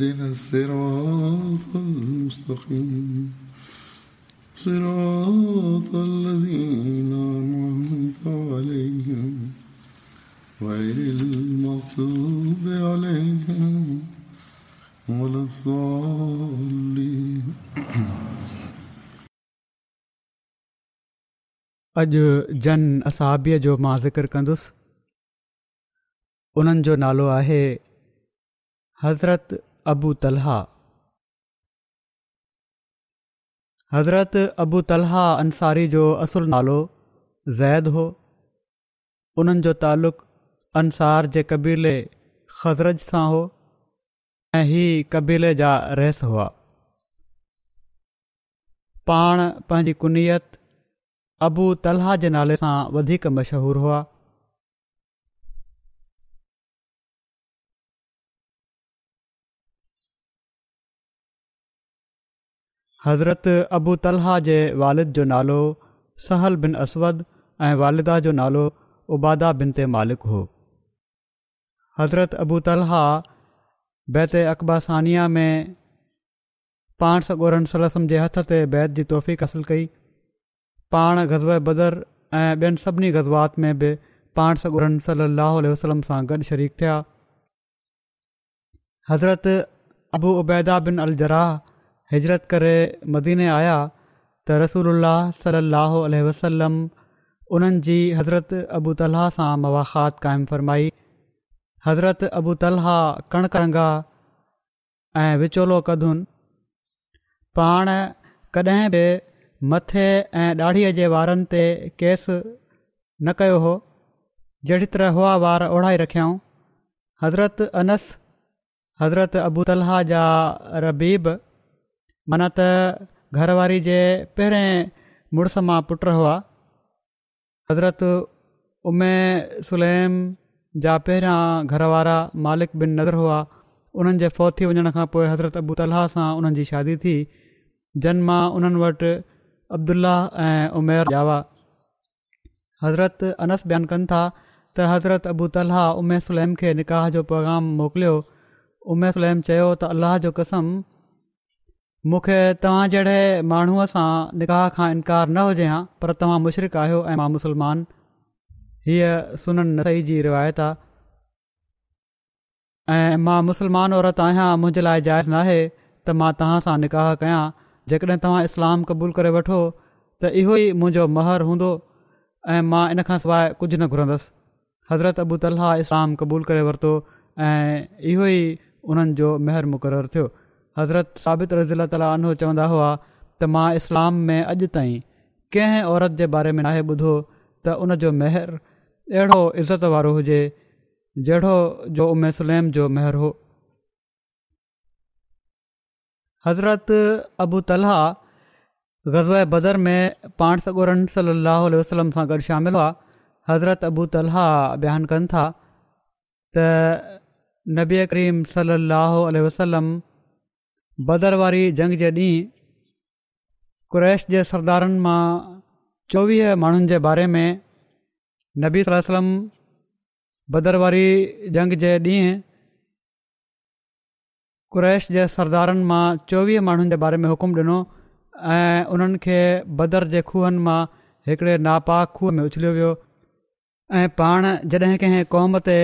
अॼु जन असाबीअ जो मां ज़िक्र कंदुसि उन्हनि जो नालो आहे हज़रत अबू तलहा हज़रत अबू तलहा अंसारी जो असुल नालो ज़ैद हो उन्हनि जो तालुक़ अंसार जे क़बीले ख़ज़रज सां हो ऐं हीअ कबीले जा रहस हुआ पाण पंहिंजी कुनियत अबू तलहा जे नाले सां वधीक मशहूरु हुआ हज़रत अबू तलह जे वालिद जो नालो सहल बिन असवद ऐं वालिदा जो नालो उबादा बिन ते मालिक हो हज़रत अबू तलहा बैत अक़बासनिया में पाण सलसम जे हथ ते बैत जी कसल कई पाण गज़व बदर ऐं ॿियनि सभिनी गज़वात में बि पाण सॻुर सली वसलम सां गॾु शरीक थिया हज़रत अबू उबैदा बिन अल जराह हिजरत करे मदीने आया त रसूल सलाहु अल जी हज़रत अबू तला सां मवाख़ात क़ाइमु फ़रमाई हज़रत अबू तलह कणक रंगा ऐं विचोलो कदुुनि पाण कॾहिं बि मथे ऐं ॾाढीअ जे वारनि ते केस न कयो हो जहिड़ी तरह हुआ वार ओढ़ाई रखियाऊं हज़रत अनस हज़रत अबू तलाह जा रबीब माना त घरवारी जे पहिरें मुड़ुसु मां पुट हुआ हज़रत उमे सुलेम जा पहिरियां घर वारा मालिक बिन नज़र हुआ उन्हनि जे फोती वञण खां पोइ हज़रत अबू ताला सां उन्हनि जी शादी थी जन मां उन्हनि वटि अब्दुलाह ऐं उमेर ॾिया हज़रत अनस बयानु कनि था त हज़रत अबू ताला उमेरु सुलैम खे निकाह जो पैगाम मोकिलियो उमिर सुलैम चयो त अलाह जो कसम मूंखे तव्हां जहिड़े माण्हूअ सां निकाह खां इनकार न हुजे हां पर तव्हां मुशरक़ आहियो ऐं मां मुसलमान हीअ सुन नसई जी रिवायत आहे ऐं मां मुस्लमान औरतु आहियां मुंहिंजे लाइ जाइज़ नाहे त मां तव्हां सां निकाह कयां जेकॾहिं तव्हां इस्लाम क़बूलु करे वठो त इहो ई मुंहिंजो महर हूंदो ऐं मां इन खां सवाइ कुझु न घुरंदसि हज़रत अबू तला इस्लाम क़बूलु करे वरितो ऐं इहो ई उन्हनि जो हज़रत साबितु रज़ीला ताली चवंदा हुआ त मां इस्लाम में अॼु ताईं कंहिं औरत जे बारे में नाहे ॿुधो त उनजो महिर अहिड़ो इज़त वारो हुजे जहिड़ो जो उमिरि सुलैम जो महिर हो हज़रत अबू तला ग़ज़ बदर में पाण सगुरन सलाहु सां गॾु शामिलु हुआ हज़रत अबू ताला बयानु कनि था त नबी करीम सलाहु वसलम भदर वारी जंग जे ॾींहुं कुरैश जे सरदारनि मां चोवीह माण्हुनि जे बारे में नबी सलम भदर वारी जंग जे ॾींहुं कुरैश जे सरदारनि मां चोवीह माण्हुनि जे बारे में हुकुम ॾिनो ऐं उन्हनि खे भदर जे खुहनि मां हिकिड़े नापाक खूह में उछलियो वियो ऐं पाण जॾहिं कंहिं क़ौम ते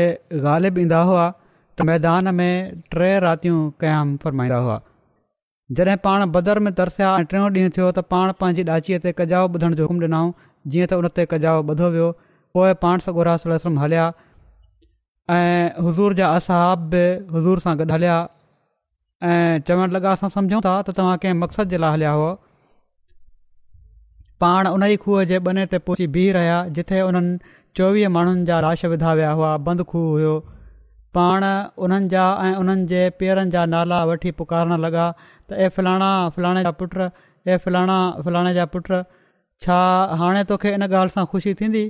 ग़ालिब ईंदा हुआ त मैदान में टे रातियूं क़याम फ़रमाईंदा हुआ जॾहिं पाण बदर में तरसिया ऐं टियों ॾींहुं थियो त पाण पंहिंजी ॾाचीअ ते कजाओ ॿुधण जो हुकुमु ॾिनऊं जीअं त ते कजाओ ॿुधो वियो पोइ पाण हलिया ऐं हुज़ूर जा असहाब बि हज़ूर सां गॾु हलिया ऐं चवण लॻा असां सम्झूं था त तव्हां कंहिं मक़सदु जे लाइ हलिया हुओ पाण उन ई खूह जे बने ते पहुची बीह रहिया जिथे हुननि चोवीह माण्हुनि जा राश विधा विया हुआ बंदि खूह पाण उन्हनि जा ऐं उन्हनि जे पेरनि जा नाला वठी पुकारणु लॻा त ए फलाणा फलाणे जा पुट ए फलाणा फलाणे जा पुट छा हाणे तोखे इन ॻाल्हि सां ख़ुशी थींदी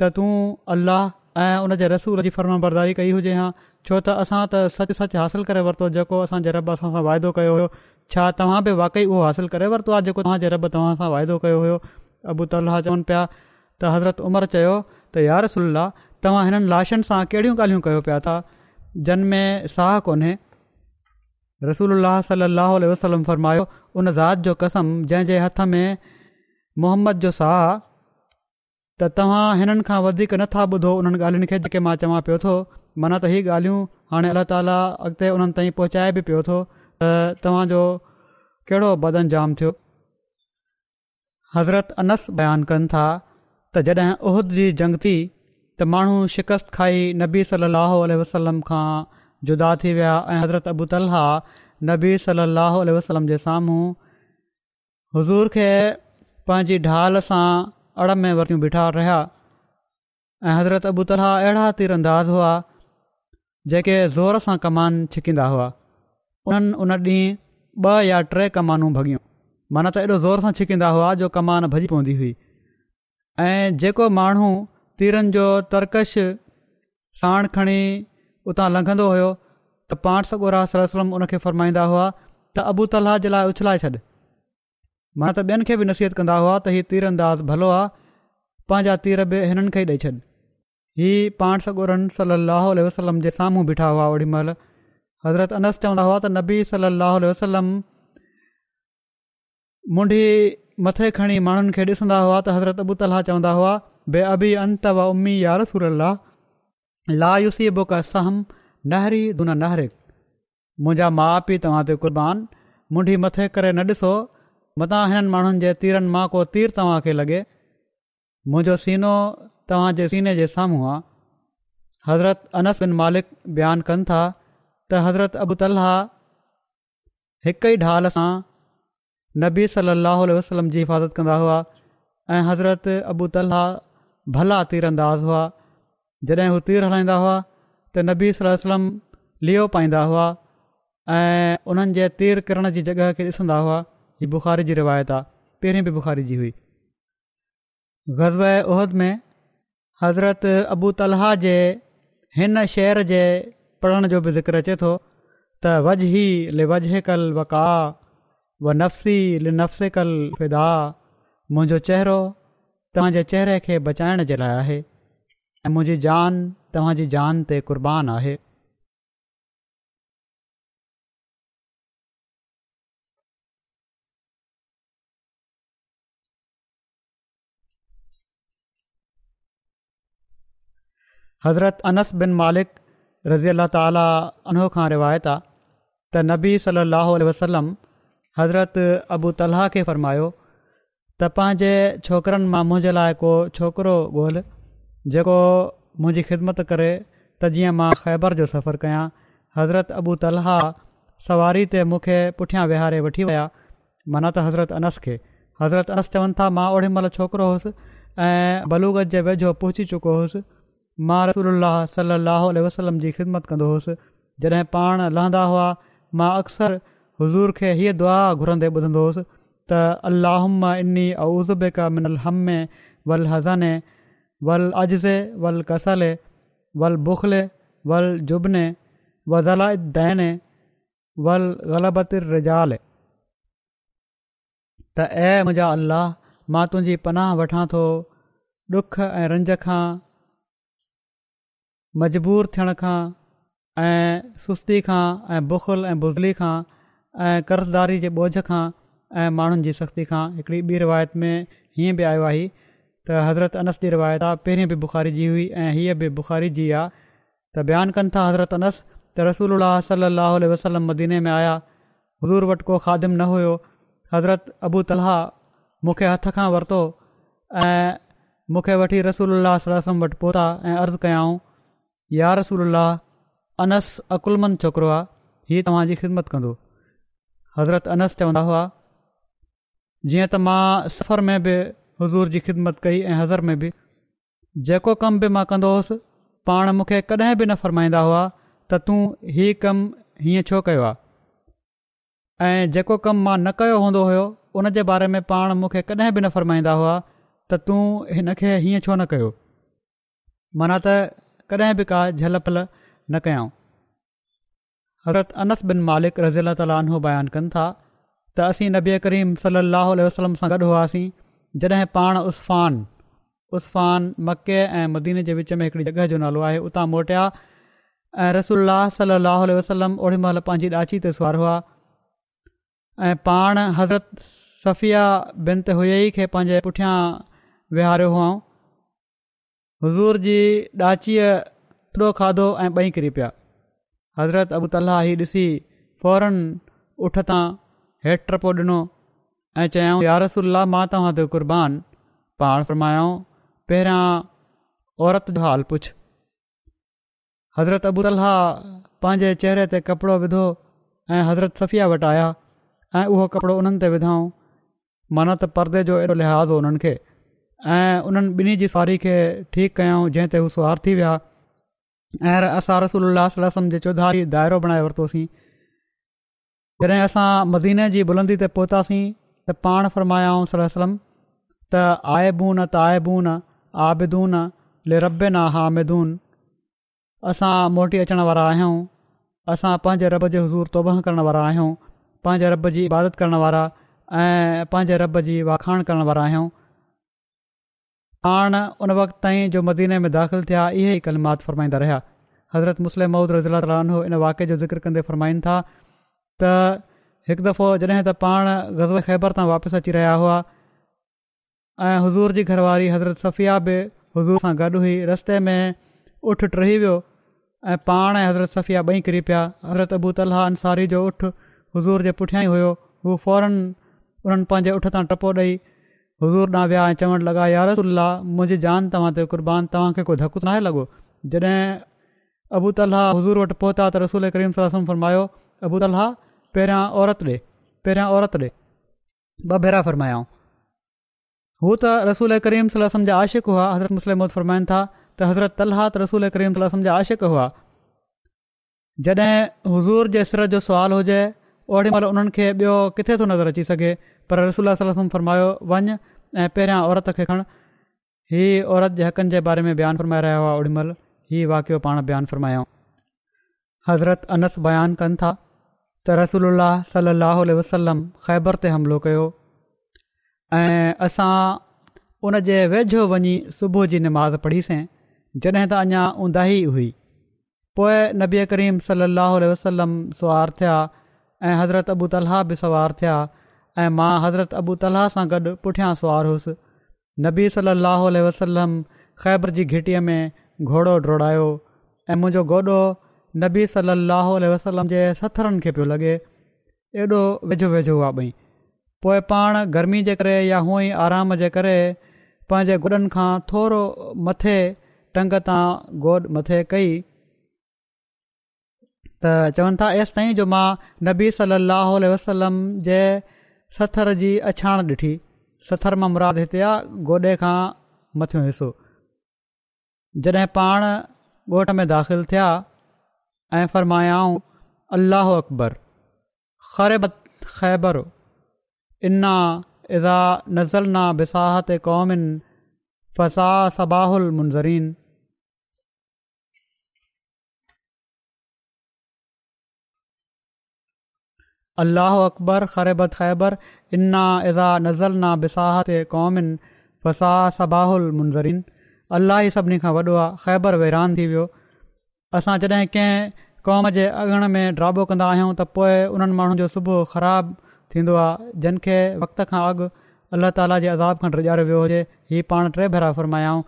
त तूं अलाह ऐं उन जे रसूल जी फर्म बरदारी कई हुजे हां छो त असां त सचु सचु हासिलु करे वरितो जेको असांजे रब असां सां वाइदो कयो हुयो छा तव्हां बि वाक़ई उहो हासिलु करे वरितो आहे जेको तव्हांजे रब तव्हां सां वाइदो कयो हुयो अबू त चवनि पिया त हज़रत उमर चयो त यारसला तव्हां हिननि लाशनि सां कहिड़ियूं ॻाल्हियूं कयो पिया था में साह कोन्हे रसूल सलाहु वसलम फरमायो उन ज़ात जो कसम जंहिंजे हथ में मोहम्मद जो साह त तव्हां हिननि खां वधीक नथा ॿुधो उन्हनि ॻाल्हियुनि खे जेके मां चवां पियो थो माना त हीअ ॻाल्हियूं हाणे अल्ला ताला अॻिते उन्हनि ताईं पहुचाए बि पियो थो त तव्हांजो कहिड़ो बदन जाम थियो हज़रत अनस बयानु कनि था त जॾहिं उहिद जी जंग थी त माण्हू शिकस्त खाई नबी सलाहु आल वसलम खां जुदा थी विया ऐं हज़रत अबू तलह नबी सलाहु उल्ह वसलम जे साम्हूं हज़ूर खे पंहिंजी ढाल सां अड़ में वरतियूं बीठा रहिया ऐं हज़रत अबू तलहा अहिड़ा तीर अंदाज़ हुआ जेके ज़ोर सां कमान छिकींदा हुआ उन्हनि उन ॾींहुं ॿ या टे कमानूं भॻियूं माना त एॾो ज़ोर सां छिकींदा हुआ जो कमान भॼी पवंदी हुई ऐं जेको माण्हू तीरनि जो तर्कश साण खणी उतां लंघंदो हुयो त पाण सॻोरहल वलम उन खे फ़रमाईंदा हुआ त अबू तलाह जे लाइ उछलाए छॾु मां त ॿियनि खे बि नसीहत कंदा हुआ त हीउ तीरंदाज़ भलो आहे पंहिंजा तीर बि हिननि खे ई ॾेई छॾ हीउ पाण सॻोरन सलाहु वसलम जे साम्हूं बीठा हुआ ओॾी महिल हज़रत अनस चवंदा हुआ त नबी सलाहु वसलम मुंडी मथे खणी माण्हुनि खे ॾिसंदा हुआ त हज़रत अबू तलाह चवंदा हुआ बे अबी अंतमी यारसूल लायूसी बुक सहम नहरी दुन नहरिका माउ पीउ तव्हां ते क़ुर्बान मुंडी मथे करे न ॾिसो मता हिननि माण्हुनि जे तीरनि मां को तीर तव्हां खे लॻे मुंहिंजो सीनो तव्हांजे सीने जे साम्हूं आहे हज़रत अनस बिन मालिक बयानु कनि था त हज़रत अबु तलाह हिकु ई ढाल सां नबी सलाह वसलम जी हिफ़ाज़त कंदा हुआ ऐं हज़रत अबू तलाह भला तीर अंदाज़ हुआ जॾहिं हू तीर हलाईंदा हुआ त नबी सलम लियो पाईंदा हुआ ऐं उन्हनि जे तीर किरण जी जॻह खे ॾिसंदा हुआ हीअ बुख़ारी जी रिवायत आहे पहिरीं बि बुख़ारी जी हुई ग़ज़ब उहद में हज़रत अबू तलहा जे हिन शहर जे पढ़ण जो बि ज़िक्र अचे थो त वज़ी ले वजहि कल वका व नफ़्सी ले नफ़्स कल फिदा मुंहिंजो चेहरो तव्हां जे चेहरे खे बचाइण जे लाइ आहे ऐं मुंहिंजी जान तव्हांजी जान ते कुर्बान आहे हज़रत अनस बिन मालिक रज़ी अलो खां रिवायता त नबी حضرت अबू तला खे फ़र्मायो त पंहिंजे छोकिरनि मां मुंहिंजे लाइ को छोकिरो ॻोल्ह जेको मुंहिंजी ख़िदमत करे त जीअं मां ख़ैबर जो सफ़रु कयां हज़रत अबू तला सवारी ते मूंखे पुठियां विहारे वठी विया माना त हज़रत अनस खे हज़रत अनस चवनि था मां ओॾीमहिल छोकिरो हुउसि ऐं बलूगत जे वेझो पहुची चुको हुउसि मां रसूल सलाहु वसलम जी ख़िदमत कंदो हुउसि जॾहिं पाण लहंदा हुआ मां अक्सर हज़ूर खे हीअ दुआ घुरंदे ॿुधंदो हुयुसि त अल्लाहमा इनी अवज़बे क मिनल हमे वल हज़ाने वल अजे वल कसले वल बुखले वल जुबने व ज़लाइदाइने वल ग़लबर रिजाल त ऐ मुंहिंजा अलाह मां तुंहिंजी पनाह वठां थो ॾुख ऐं रंज खां मजबूर थियण खां ऐं सुस्ती खां ऐं बुखल ऐं बुज़ली खां ऐं कर्ज़दारी जे ॿोझ खां ऐं माण्हुनि जी सख़्ती खां हिकड़ी ॿी रिवायत में हीअं बि आयो आहे त हज़रत अनस जी रिवायत आहे पहिरियों बि बुख़ारी जी हुई ऐं हीअ बि बुख़ारी जी आहे त बयानु कनि था हज़रत अनस त रसूल सलाहु वसलम मदीने में आया हज़ूर वटि को ख़ादिमु न हुयो हज़रत अबू तला मूंखे हथ खां वरितो ऐं मूंखे वठी रसूल वटि पहुता ऐं अर्ज़ु कयाऊं या रसूल अलाह अकुलमंद छोकिरो आहे हीअ तव्हांजी ख़िदमत कंदो हज़रत अनस चवंदा हुआ जीअं त मां सफ़र में बि हज़ूर जी ख़िदमत कई ऐं हज़र में बि जेको कम बि मां कंदो हुअसि पाण मूंखे कॾहिं बि न फ़रमाईंदा हुआ त तूं हीउ कमु हीअं छो कयो आहे ऐं जेको कमु मां न कयो हूंदो हुयो हुन जे बारे में पाण मूंखे कॾहिं बि न फ़रमाईंदा हुआ त तूं हिन खे हीअं छो न कयो माना त कॾहिं बि का झल पल न कयां हज़रत अनस बिन मालिक रज़ील अला तालीन हू बयानु कनि था त असीं नबी करीम सलाहु उल वसलम सां गॾु हुआसीं जॾहिं पाण उस्फ़ान उस्फ़ान मके ऐं मदीने जे विच में हिकिड़ी जॻह जो नालो आहे उतां मोटिया ऐं रसोल्ला सलाहु उल्ह वसलम ओड़ी महिल पंहिंजी ॾाची ते सुवार हुआ ऐं पाण हज़रत सफ़िया बिनत हुई खे पंहिंजे पुठियां विहारियो हुउऊं हज़ूर जी ॾाचीअ थोरो खाधो ऐं ॿई किरी पिया हज़रत अबू तला ही ॾिसी फौरन उठ हेठि टपो ॾिनो ऐं चयाऊं या रसला मां तव्हां ते क़ुरान पाण फ़र्मायो पहिरियां औरत जो हाल पुछ हज़रत अबूद अलाह पंहिंजे चहिरे ते कपिड़ो विधो ऐं हज़रत सफ़िया वटि आया ऐं उहो कपिड़ो उन्हनि ते विधऊं मन त परदे जो एॾो लिहाज़ हो उन्हनि खे ऐं उन्हनि ॿिन्ही जी साड़ी खे ठीकु कयऊं जंहिं ते हू सवार थी विया ऐं असां रसोल्हास जे चौधारी दाइरो बणाए वरितोसीं जॾहिं असां मदीने जी बुलंदी ते पहुतासीं त पाण फ़रमाया सलम त आयून त आयून आबिदून ले रब न हामिदून असां मोटी अचण वारा आहियूं असां पंहिंजे रब जे हज़ूर तोबह करण वारा आहियूं पंहिंजे रॿ जी इबादत करण वारा ऐं पंहिंजे रॿ जी वाखाण करण वारा आहियूं पाण उन वक़्त ताईं जो मदीने में दाख़िल थिया इहे ई कलमात फरमाईंदा रहिया हज़रत मुस्लिम महूद रज़ीला तालीनो हिन वाके जो ज़िक्र कंदे फ़रमाइनि था त हिकु दफ़ो जॾहिं त पाण ग़ज़ल ख़ैबर तां वापसि अची रहिया हुआ ऐं हुज़ूर जी घरवारी हज़रत सफ़िया बि हज़ूर सां गॾु हुई रस्ते में उठ टही वियो ऐं पाण ऐं हज़रत सफ़िया ॿई किरी पिया हज़रत अबू ताला अंसारी जो उठ हज़ूर जे पुठियां ई हुयो हू फौरन उन्हनि पंहिंजे उठु तां टपो ॾेई हज़ूर ॾांहुं विया ऐं चवणु लॻा यारत मुंहिंजी जान तव्हां ते क़ुर्बान तव्हांखे कोई धकु नाहे लॻो जॾहिं अबू तला हज़ूर वटि पहुता त रसूल करीम सरमायो अबू तलहा पहिरियां औरत ॾे पहिरियां औरत ॾे ॿ भेरा फ़रमायाऊं हू त रसूल करीम सलाह जा आशिक हुआ हज़रत मुसलमत फरमाइनि था त हज़रत तल्हा त रसूल करीम सलम जा आशिक़ु हुआ जॾहिं हज़ूर जे सिसर जो सुवालु हुजे ओॾीमहिल उन्हनि खे ॿियो किथे थो नज़र अची सघे पर रसूल सलम फ़रमायो वञु ऐं पहिरियां औरत खे खणु हीअ औरत जे हक़नि जे बारे में बयानु फ़रमाए रहिया हुआ ओॾीमहिल हीअ वाकियो पाण बयानु फ़रमायाऊं हज़रत अनस बयानु कनि था त रसूला सलाहु वसलम ख़ैबर ते हमिलो कयो ऐं असां उन जे वेझो वञी सुबुह जी निमाज़ पढ़ीसीं जॾहिं त अञा उंदाही हुई पोइ नबी करीम सलाहु वसलम सवार थिया ऐं हज़रत अबू ताला बि सवार थिया ऐं मां हज़रत अबू तला सां गॾु पुठियां सुवारु हुउसि नबी सलाहु वसलम ख़ैबर जी घिटीअ में घोड़ो डोड़ायो ऐं मुंहिंजो गोॾो नबी सलाहु वसलम जे सथरनि खे पियो लॻे एॾो वेझो वेझो हुआ भई पोइ पाण गर्मी जे करे या हुअंई आराम जे करे पंहिंजे गुॾनि खां थोरो मथे टंग तां गोॾ मथे कई त चवनि था एसि ताईं जो मां नबी सलाह वसलम जे सथर जी अछाण ॾिठी सथर मां मुराद हिते आहे गोॾे खां मथियो हिसो जॾहिं पाण ॻोठ में दाख़िल थिया ع فرمایاؤں اللہ اکبر قرب خیبر عنا عزا نزل نا بساحت قومن فسا سبا المزرین اللہ اکبر خرب خیبر اِنا ایزا نزل نا بساحتِ قومن فصا صبا الُ الُ الُ الُ الُ ال منظرین اللہی وڈ خیبر وحران کی وی असां जॾहिं कंहिं क़ौम जे अंगण में ड्राबो कंदा आहियूं त पोइ उन्हनि माण्हुनि जो सुबुह ख़राबु थींदो आहे जिन खे वक़्त खां अॻु अलाह ताला जे अज़ाब खां डिॼाड़ियो वियो हुजे हीउ पाण टे भेरा फरमायाऊं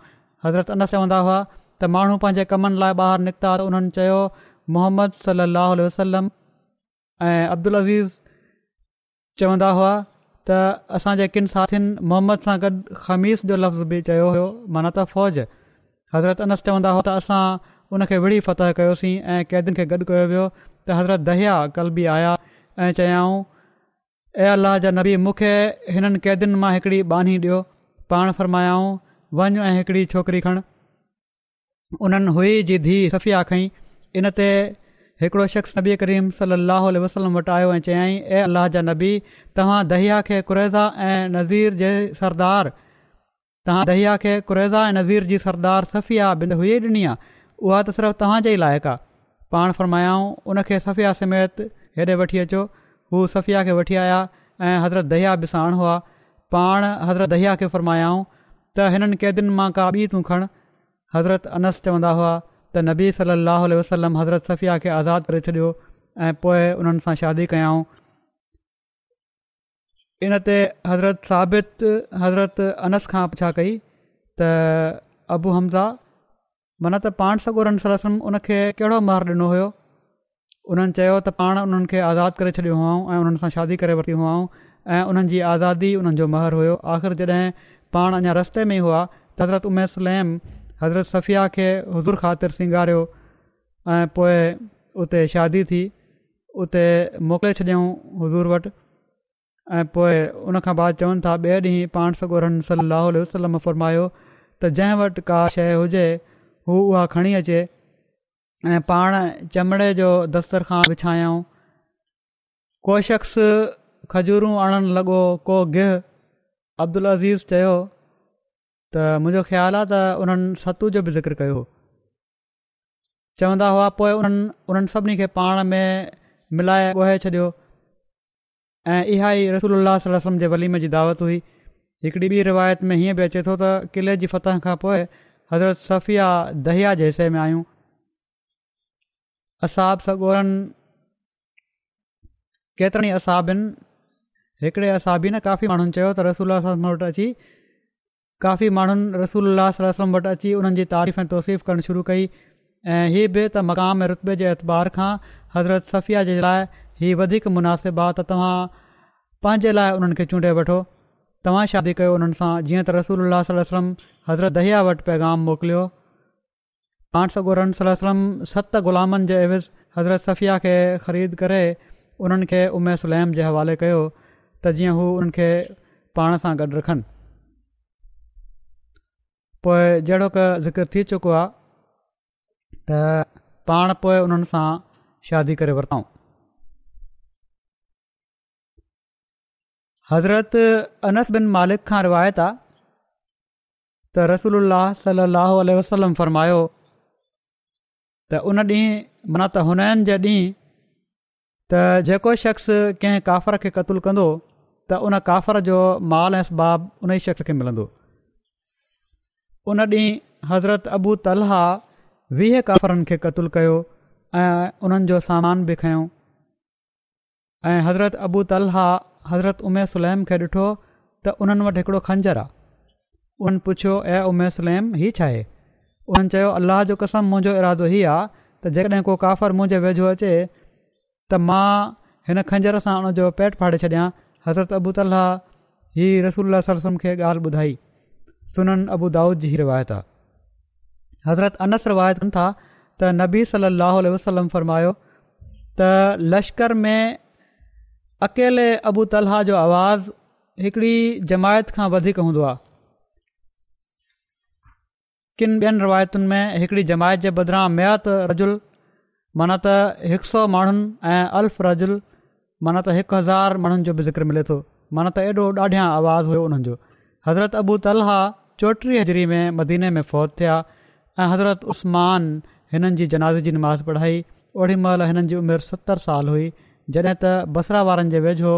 हज़रत अनस चवंदा हुआ त माण्हू पंहिंजे कमनि लाइ ॿाहिरि निकिता त उन्हनि चयो मोहम्मद सलाहु वसलम ऐं अब्दुल अज़ीज़ चवंदा हुआ त असांजे किनि साथियुनि मोहम्मद सां गॾु ख़मीस जो लफ़्ज़ बि चयो हुयो माना त फ़ौज हज़रत अनस चवंदा हुआ त असां उन खे विढ़ी फतेह कयोसीं ऐं कैदियुनि खे गॾु कयो वियो त हज़रत दहिया कल बि आया ऐं चयाऊं ऐं अलाह जा नबी मूंखे हिननि कैदियुनि मां हिकिड़ी बानी ॾियो पाण फ़र्मायाऊं वञु ऐं हिकिड़ी छोकिरी खण उन्हनि हुई जी धीउ सफ़िया खईं इन ते शख़्स नबी करीम सलाहु वसलम वटि आयो ऐं चयाईं ऐं अलाह जा नबी तव्हां दहिया खे कुरेज़ा ऐं नज़ीर जे सरदार तव्हां दहिया खे कुरेज़ा ऐं नज़ीर जी सरदार सफ़िया बिंद हुई ॾिनी आहे उहा त सिर्फ़ु तव्हांजे ई लाइक़ु आहे पाण फ़र्मायाऊं उनखे सफ़िया समेत हेॾे वठी अचो हू सफ़िया खे वठी आया ऐं हज़रत दहिया बि साण हुआ पाण हज़रत दहिया खे फ़रमायाऊं त हिननि क़ैदियुनि मां काबी तूं खणु हज़रत अनस चवंदा हुआ त नबी सली वसलम हज़रत सफ़िया खे आज़ादु करे छॾियो ऐं पोइ उन्हनि सां शादी कयाऊं इनते हज़रत साबित हज़रत अनस खां छा कई त अबू हमज़ा माना त पाण सगोरन सलसम उनखे कहिड़ो मार ॾिनो हुयो उन्हनि चयो त पाण उन्हनि खे आज़ादु करे छॾियो हुअऊं ऐं उन्हनि सां शादी करे वरितियूं हुअऊं ऐं उन्हनि जी आज़ादी उन्हनि जो महर हुयो आख़िर जॾहिं पाण अञा रस्ते में ई हुआ त हज़रत उमिर सलैम हज़रत सफ़िया खे हज़ूर ख़ातिर सिंगारियो ऐं पोइ उते शादी थी उते मोकिले छॾियऊं हज़ूर वटि ऐं पोइ उनखां बाद चवनि था ॿिए ॾींहुं पाण सगोरन सली वसलम फरमायो त जंहिं वटि का शइ हुजे हू उहा खणी अचे ऐं पाण चमड़े जो दस्तर विछायऊं को शख़्स खजूरू आणणु लॻो को गिहु अब्दुल अज़ीज़ चयो त मुंहिंजो ख़्यालु आहे त उन्हनि सतू जो बि ज़िक्र कयो चवंदा हुआ पोइ उन्हनि उन्हनि सभिनी खे पाण में मिलाए ॻोहे छॾियो ऐं इहा ई रसूल जे वलीम जी दावत हुई हिकड़ी ॿी रिवायत में हीअं बि अचे थो त क़िले जी फतह खां पोइ हज़रत सफ़िया दहिया जे हिसे में आहियूं असाब सॻोरनि केतिरनि ई असाब आहिनि हिकिड़े असाब काफ़ी माण्हुनि चयो त रसूल वटि अची काफ़ी माण्हुनि रसूल वटि अची उन्हनि जी तारीफ़ ऐं तौसीफ़ करणु शुरू कई ऐं इहा बि त मक़ाम रुतबे जे अतबार खां हज़रत सफ़िया जे लाइ हीउ वधीक मुनासिबु आहे त तव्हां पंहिंजे लाइ उन्हनि खे चूंडे वठो तव्हां शादी कयो उन्हनि सां जीअं त रसूल अलाहलम हज़रत दहिया वटि पैगाम मोकिलियो पाण सौ गोरन सलम सत ग़ुलामनि जे अविज़ हज़रत सफ़िया खे ख़रीद करे उन्हनि खे उमे सुलैम जे हवाले कयो त जीअं हू हुननि खे पाण सां गॾु रखनि पोइ जहिड़ो क ज़िक्र थी चुको आहे त पाण पोइ उन्हनि सां शादी करे वरितऊं हज़रत अनस बिन मालिक खां रिवायत आहे त रसूल सलाहु वसलम फ़रमायो त उन ॾींहुं माना त हुननि जे ॾींहुं त जेको शख़्स कंहिं काफ़र खे क़तूलु कंदो त उन काफ़र जो माल ऐं सबाब उन ई शख़्स खे मिलंदो उन ॾींहुं हज़रत अबू तलह वीह काफ़रनि खे क़तुलु कयो ऐं उन्हनि जो सामान बि खयो ऐं हज़रत अबू तलहा हज़रत उमे सुलैम खे ॾिठो त उन्हनि वटि हिकिड़ो खंजर आहे उन्हनि पुछियो ऐं उमे सुलैम हीउ छा आहे उन्हनि चयो अलाह जो कसम मुंहिंजो इरादो ई आहे त जेकॾहिं को काफ़र मुंहिंजे वेझो अचे त मां हिन खंजर सां उनजो पेट फाड़े छॾिया हज़रत अबू ताला ही रसूल सरसम खे ॻाल्हि ॿुधाई सुनन अबू दाऊद जी रिवायत आहे हज़रत अनस रिवायत रिवायतनि था त नबी सलाह वसलम फरमायो त लश्कर में अकेले अबू तलहा जो आवाज़ हिकडी जमायत खां वधीक हूंदो आहे किन ॿियनि रिवायतुनि में हिकडी जमायत जे बदिरां मियात रजुल माना त हिक सौ माण्हुनि अल्फ़ रजल माना त हिकु हज़ार माण्हुनि जो बि ज़िक्र मिले थो माना त एॾो ॾाढियां आवाज़ु हुओ उन्हनि जो हज़रत अबू तलह चोटी हजरी में मदीने में फ़ौत थिया ऐं हज़रत उस्मान हिननि जी जनाज़ जी नमाज़ पढ़ाई ओॾी महिल हिननि जी उमिरि सतरि हुई जॾहिं त बसरा वारनि जे वेझो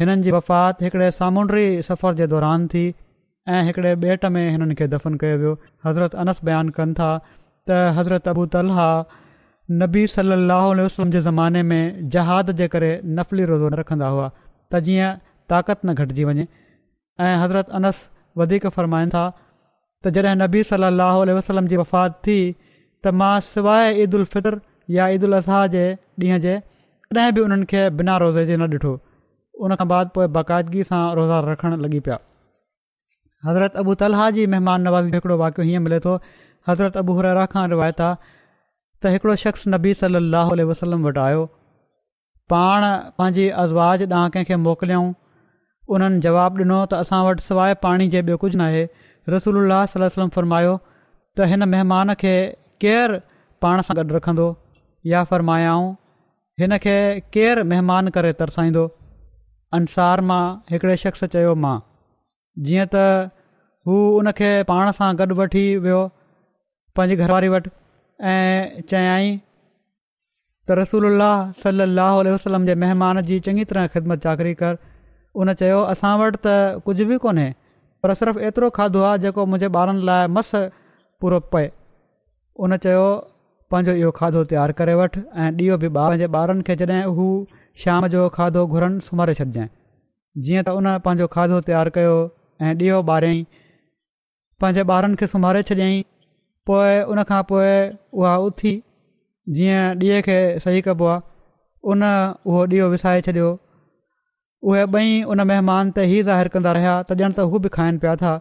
हिननि जी वफ़ात हिकिड़े सामूंड्री सफ़र जे दौरान थी ऐं हिकिड़े ॿेट में हिननि खे दफ़न कयो वियो हज़रत अनस बयानु कनि था त हज़रत अबू तलह नबी सलाह वसलम जे ज़माने में जहाद जे करे नफ़ली रोज़ो न रखंदा हुआ त जीअं ताक़त न घटिजी वञे ऐं हज़रत अनस वधीक फ़रमाइनि था त जॾहिं नबी सलाहु उल्ह वसलम जी वफ़ात थी त मां सवाइ ईद फितर या ईद उल उलाज़ जे ॾींहं जे कॾहिं बि उन्हनि खे बिना रोज़े जे न ॾिठो उन खां बाद पोइ बाक़ाइदगी सां रोज़ा रखणु लॻी पिया हज़रत अबू तला जी महिमान नवाज़ी हिकिड़ो वाकियो हीअं मिले थो हज़रत अबू हररा खां रिवायता त हिकिड़ो शख़्स नबी सली लाहु वसलम वटि आयो पाण पंहिंजी आज़वाज़ ॾांहुं कंहिंखे मोकिलियऊं उन्हनि जवाबु ॾिनो त असां वटि सवाइ पाणी जे ॿियो कुझु न रसूल सलम फ़रमायो त हिन महिमान खे केरु पाण सां गॾु रखंदो या फ़र्मायाऊं हिन खे केरु महिमान करे तरसाईंदो अंसार मां हिकिड़े शख़्स चयो मां जीअं त हू हुनखे पाण सां गॾु वठी वियो पंहिंजी घरवारी वटि ऐं चयाई त रसूल सलाहु वसलम जे महिमान जी चङी तरह ख़िदमत चाकरी कर उन चयो असां वटि त कुझु बि कोन्हे पर सिर्फ़ु एतिरो खाधो आहे जेको मुंहिंजे ॿारनि लाइ मसु पूरो पए उन चयो पंहिंजो इहो खाधो तयारु करे वठि ऐं ॾीओ बि ॿार पंहिंजे ॿारनि खे जॾहिं हू शाम जो खाधो घुरनि सुम्हारे छॾिजांइ जीअं त उन पंहिंजो खाधो तयारु कयो ऐं ॾीओ ॿारियईं पंहिंजे ॿारनि खे सुम्हारे छॾियईं पोइ उन खां पोइ उहा उथी जीअं ॾीए खे सही कबो आहे उन उहो ॾीओ विसाए छॾियो उहे ॿई उन महिमान ते ई ज़ाहिरु कंदा रहिया त ॼण त हू बि खाइनि पिया था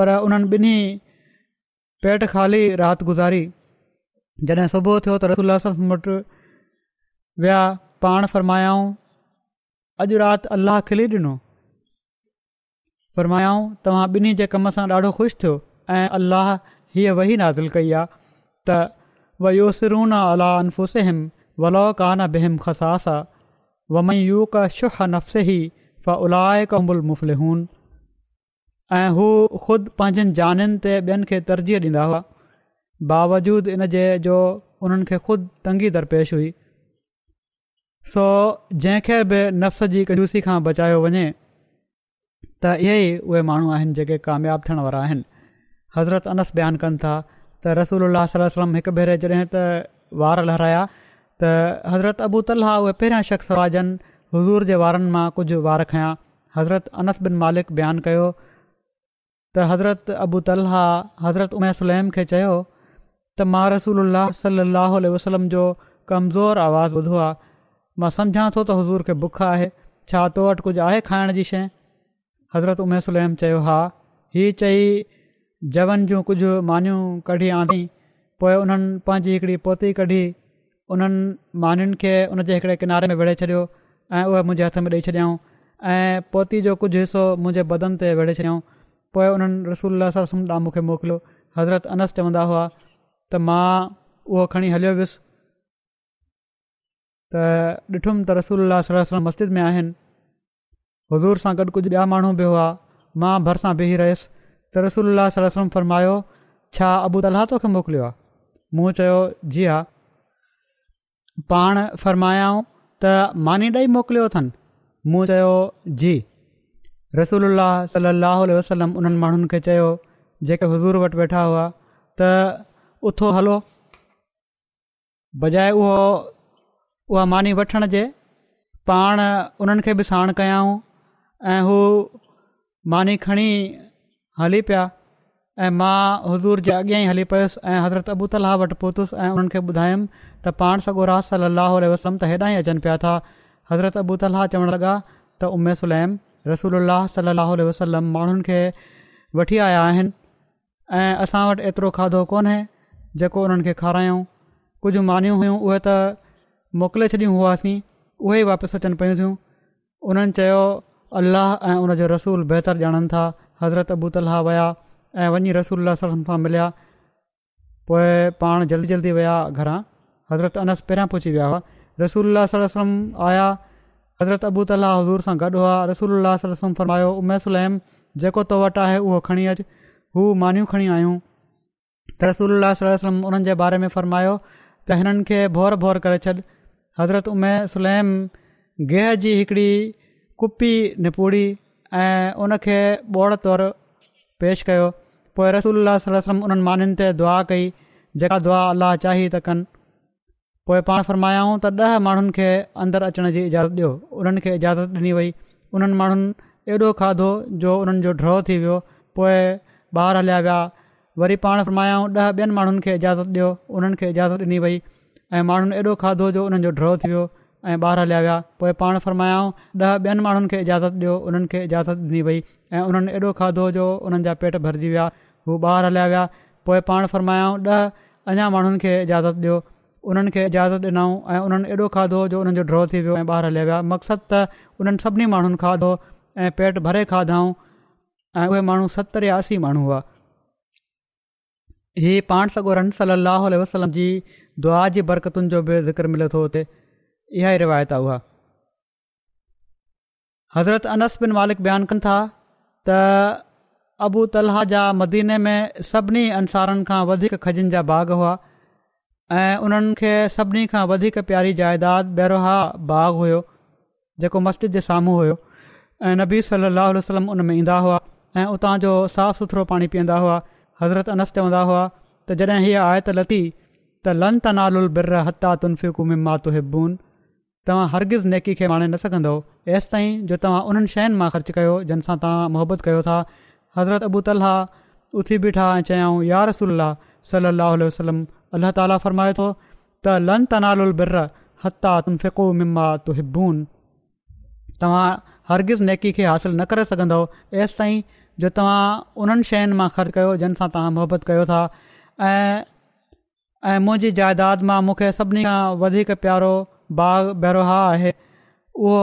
पर उन्हनि ॿिन्ही पेट ख़ाली राति गुज़ारी जॾहिं सुबुह थियो त रसूल वटि विया पाण फ़र्मायाऊं अॼु राति अल्लाह खिली ॾिनो फ़रमायाऊं तव्हां ॿिन्ही जे कम सां ॾाढो ख़ुशि थियो ऐं अलाह हीअ वही नाज़िल कई आहे त व योसिरूना अला अनफुसेम वलो कान बेहम ख़सास व मई यू का नफ़्से ही फ फलाए कम्बुल मुफ़लहून ऐं हू ख़ुदि पंहिंजनि जाननि ते ॿियनि खे तरजीह ॾींदा हुआ बावजूद इन जे जो उन्हनि खे ख़ुदि तंगी दरपेश हुई सो जंहिंखे बि नफ़्स जी कूसी खां बचायो वञे त इहे ई उहे माण्हू आहिनि जेके कामियाबु थियण वारा आहिनि हज़रत अनस बयानु कनि था त रसूल अलाहम हिकु भेरे जॾहिं त वार लहराया त हज़रत अबू तल्हा उहे पहिरियां शख़्सवाजनि हज़ूर जे वारनि मां कुझु वार खयां हज़रत अनस बिन मालिक बयानु कयो त हज़रत अबू तल्हा हज़रत उमै सलैम खे चयो त मां रसूल सलाहु उल वसलम जो कमज़ोर आवाज़ु ॿुधो आहे मां सम्झा थो त हज़ूर खे बुख आहे छा तो वटि कुझु आहे खाइण जी शइ हज़रत उमेस उलम चयो हा हीअ चई जवन जूं कुझु मानियूं कढी आंदी पोइ उन्हनि पंहिंजी हिकिड़ी पोती कढी उन्हनि मानियुनि खे उनजे हिकिड़े किनारे में विड़े छॾियो ऐं उहे मुंहिंजे हथ में ॾेई छॾियऊं ऐं पोती जो कुझु हिसो मुंहिंजे बदन ते विड़े छॾियऊं पोइ उन्हनि रसूल सल सुमां मूंखे मोकिलियो हज़रत अनस चवंदा हुआ त मां उहो खणी हलियो वियुसि त ॾिठुमि त रसूल मस्जिद में आहिनि हुज़ूर सां गॾु कुझु ॿिया माण्हू बि हुआ मां भरिसां बीही रहियुसि त रसूल सलाद वलम फरमायो छा अबू त तोखे मोकिलियो आहे मूं चयो जी हा पाण फ़रमायाऊं त मानी ॾेई मोकिलियो अथनि मूं चयो जी रसूल सलाहु वसलम उन्हनि माण्हुनि खे चयो जेके वटि वेठा हुआ त उथो हलो बजाए उहो उहा मानी वठण जे पाण उन्हनि खे बि साण कयाऊं ऐं हू मानी खणी हली पिया ऐं मां हुज़ूर जे अॻियां ई हली पियुसि ऐं हज़रत अबू ताल्हा वटि पहुतसि ऐं उन्हनि खे ॿुधायमि त पाण सॻो राति सलाहु वसलम त हेॾा ई अचनि पिया था हज़रत अबू तालह चवणु लॻा त उमेसलम रसूल सलाहु वसलम माण्हुनि खे वठी आया आहिनि ऐं असां वटि एतिरो खाधो कोन्हे जेको उन्हनि खे खारायूं कुझु मानियूं हुयूं उहे त मोकिले छॾियूं हुआसीं उहे ई वापसि अचनि पयूं थियूं उन्हनि चयो अलाह ऐं उनजो रसूल बहितर ॼाणनि था हज़रत अबू ताला विया ऐं वञी रसूल सां मिलिया पोइ पाण जल्दी जल्दी विया घरां हज़रत अनस पहिरियां पहुची विया हुआ रसूलम आया हज़रत अबू ताला हज़ूर सां गॾु हुआ रसूल फर्मायो उमैसलम जेको तो वटि आहे उहो खणी अचु हू मानियूं खणी आयूं त रसूला सलम उन्हनि जे बारे में फ़रमायो त हिननि खे भोर भोर करे छॾ हज़रत उमे सलैम गेह जी हिकिड़ी कुपी निपूड़ी ऐं उनखे ॿोड़ तौरु पेश कयो पोइ रसूल सल उन्हनि मानीनि ते दुआ कई जेका दुआ अलाह चाही था कनि पोइ पाण फ़रमायाऊं त ॾह माण्हुनि खे अंदरु अचण जी इजाज़त ॾियो उन्हनि खे इजाज़त ॾिनी वई उन्हनि माण्हुनि एॾो खाधो जो उन्हनि जो ड्रव थी वियो पोइ ॿाहिरि हलिया विया वरी पाण फरमायाऊं ॾह ॿियनि माण्हुनि खे इजाज़त ॾियो उन्हनि खे इजाज़त ॾिनी वई ऐं माण्हुनि एॾो खाधो जो उन्हनि जो ड्रॉ थी वियो ऐं ॿाहिरि हलिया विया पोइ पाण फ़रमायाऊं ॾह ॿियनि माण्हुनि खे इजाज़त ॾियो उन्हनि खे इजाज़त ॾिनी वई ऐं उन्हनि एॾो खाधो जो उन्हनि जा पेट भरिजी विया हू ॿाहिरि हलिया विया पोइ पाण फ़र्मायाऊं ॾह अञा माण्हुनि खे इजाज़त ॾियो उन्हनि खे इजाज़त ॾिनाऊं ऐं उन्हनि एॾो खाधो जो उन्हनि जो ड्रॉ थी वियो ऐं ॿाहिरि हलिया विया मक़सदु त उन्हनि सभिनी माण्हुनि खाधो ऐं पेट भरे खाधाऊं ऐं उहे माण्हू या असी माण्हू हुआ हीअ पाण सॻो रन सली अलाह वसलम जी दुआ जी बरकतुनि जो बि ज़िकर मिले थो उते इहा ई रिवायत आहे उहा हज़रत अनस बिन मालिक बयानु कनि था त अबू तला जा मदीने में सभिनी अंसारनि खां वधीक खजनि जा बाग़ हुआ ऐं उन्हनि खे सभिनी खां वधीक प्यारी जाइदाद बैरोहा बाग़ हुयो जेको मस्जिद जे साम्हूं हुयो ऐं नबी सलाहु उल्हम उन में ईंदा हुआ ऐं उतां जो साफ़ु सुथिरो पाणी पीअंदा हुआ हज़रत अनस चवंदा हुआ त जॾहिं हीअ आयत लथी त लन त नालुल बिर हता तुन फिकु मम्मा तु हिबून तव्हां हरगिज़ नेकी खे माणे न सघंदो एसि ताईं जो तव्हां उन्हनि शयुनि मां ख़र्चु कयो जिन सां तव्हां मुहबत कयो था हज़रत अबू तलह उथी बीठा ऐं चयाऊं या रसोल्ला सलाहु वसलम अलाह ताला फ़रमाए थो त लन त नालुल बिर हता तुन फिकु मम्मा तु हिबून तव्हां हरगिज़ नेकी खे हासिलु न करे सघंदो एसि ताईं जो तव्हां उन्हनि शयुनि मां ख़र्चु कयो जंहिं सां तव्हां मोहबत कयो था ऐं मुंहिंजी जाइदाद मां मूंखे सभिनी खां वधीक प्यारो बाग भैरोहा आहे उहो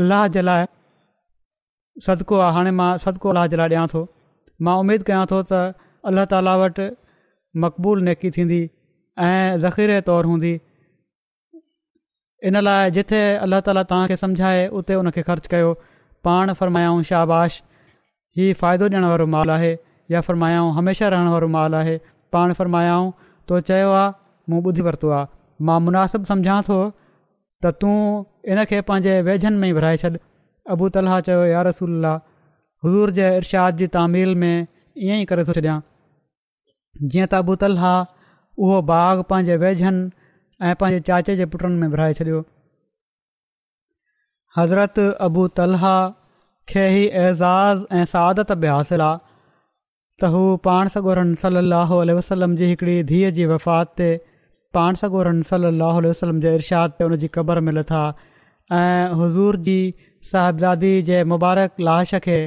अल्लाह जे लाइ सदको आहे हाणे मां सदिको अलाह जे लाइ ॾियां थो मां उमेद कयां थो त अल्ला ताला वटि मक़बूल नेकी थींदी ऐं ज़खीरे तौरु हूंदी इन लाइ जिथे अल्लाह ताला तव्हां समुझाए उते उन ख़र्चु कयो पाण शाबाश हीअ फ़ाइदो ॾियण वारो मालु आहे या फरमायाऊं हमेशह रहण वारो मालु आहे पाण फरमायाऊं तो चयो आहे मूं ॿुधी वरितो आहे मां मुनासिबु सम्झां थो त तूं इन खे पंहिंजे वेझनि में ई विराए छॾि अबू तलह चयो यार रसूल हज़ूर जे इर्षाद जी तामीर में ईअं ई करे थो छॾिया जीअं त अबू तलहा उहो बाग पंहिंजे वेझनि ऐं पंहिंजे चाचे जे पुटनि में विराए छॾियो हज़रत अबू तलह खे ई एज़ाज़ ऐं सआत बि हासिलु आहे त हू पाण सां ॻोरनि सलाहु वसलम जी हिकड़ी धीअ जी वफ़ात ते पाण सॻोरनि सल अल वसलम जे इरशाद ते हुन जी क़बर मिलथा ऐं हुज़ूर जी साहिबादी जे मुबारक लाश खे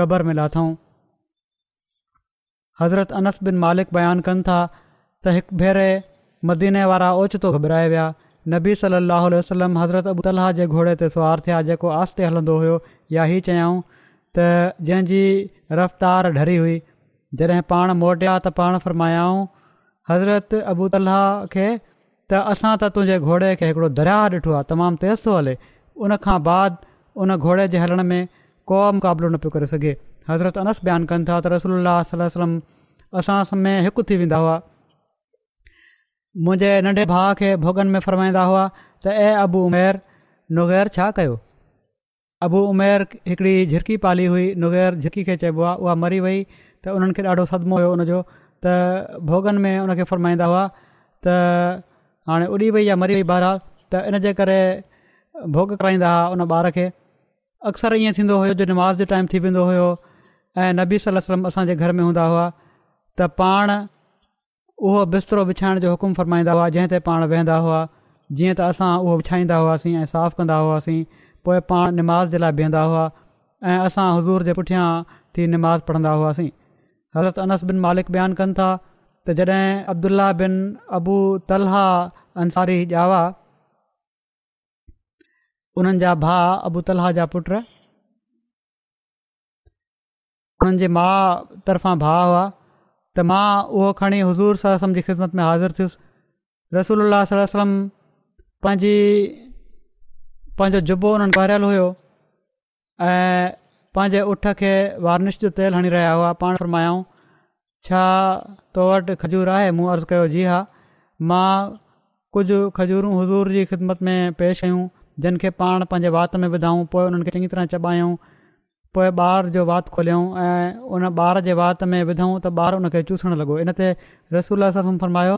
क़बर मिला अथऊं हज़रत अनस बिन मालिक बयानु कनि था त हिकु भेरे मदीने वारा ओचितो घबराए विया नबी सली अलाह वसलम हज़रत अबू ताला जे घोड़े ते सवार थिया जेको आस्ते हलंदो हुयो या ई चयाऊं त जंहिंजी रफ़्तार ढरी हुई जॾहिं पाण मोटिया त पाण फरमायाऊं हज़रत अबू तलाह खे त असां त तुंहिंजे घोड़े खे हिकिड़ो दरिया ॾिठो आहे तमामु तेज़ थो हले उन खां बाद उन घोड़े जे हलण में को मुक़ाबिलो न पियो करे सघे हज़रत अनस बयानु कनि था त रसोल अलसलम असां समय हिकु थी वेंदा हुआ मुंहिंजे नंढे भाउ खे भोगन में फ़रमाईंदा हुआ त ए अबू उमेर नुगैर छा कयो अबू उमेर हिकिड़ी झिरकी पाली हुई नुगैर झिरकी खे चइबो आहे उहा मरी वई त उन्हनि खे ॾाढो सदिमो हुयो उनजो त भोगन में उन खे फ़रमाईंदा हुआ त हाणे उॾी वई या मरी वई ॿार त इनजे करे भोग कराईंदा हुआ उन ॿार खे अक्सर ईअं थींदो हुयो जो नमास जो टाइम थी वेंदो हुयो ऐं नबी सलम असांजे घर में हूंदा हुआ त पाण उहो बिस्तरो विछाइण जो हुकुमु फरमाईंदा हुआ जंहिं ते पाण विहंदा हुआ जीअं त असां उहो विछाईंदा हुआसीं ऐं साफ़ु कंदा हुआसीं पोइ पाण निमाज़ जे लाइ बीहंदा हुआ ऐं असां हज़ूर जे पुठियां थी निमाज़ पढ़ंदा हुआसीं हज़रत अनस बिन मालिक बयानु कनि था त जॾहिं अब्दुल्ला बिन अबू तल्हा अंसारी जा हुआ उन्हनि जा भा अबू तल्हा जा पुट हुननि जे माउ तर्फ़ां भाउ हुआ त मां उहो खणी हज़ूर सर असलम जी ख़िदमत में हाज़िर थियुसि रसूल सलो सलम पंहिंजी पंहिंजो जुबो हुननि भरियलु हुयो ऐं पंहिंजे ऊठ खे वारनिश जो तेल हणी रहिया हुआ पाण फरमायाऊं छा तो वटि खजूर आहे मूं अर्ज़ु कयो जी हा मां कुझु खजूरूं हज़ूर जी ख़िदमत में पेश आहियूं जिन खे पाण पंहिंजे वात में विधाऊं पोइ हुननि खे चङी तरह चॿायूं पोइ ॿार जो वात खोलियऊं ऐं उन ॿार जे वात में विधऊं त ॿार उन खे चूसणु लॻो इन ते रसूल सां फरमायो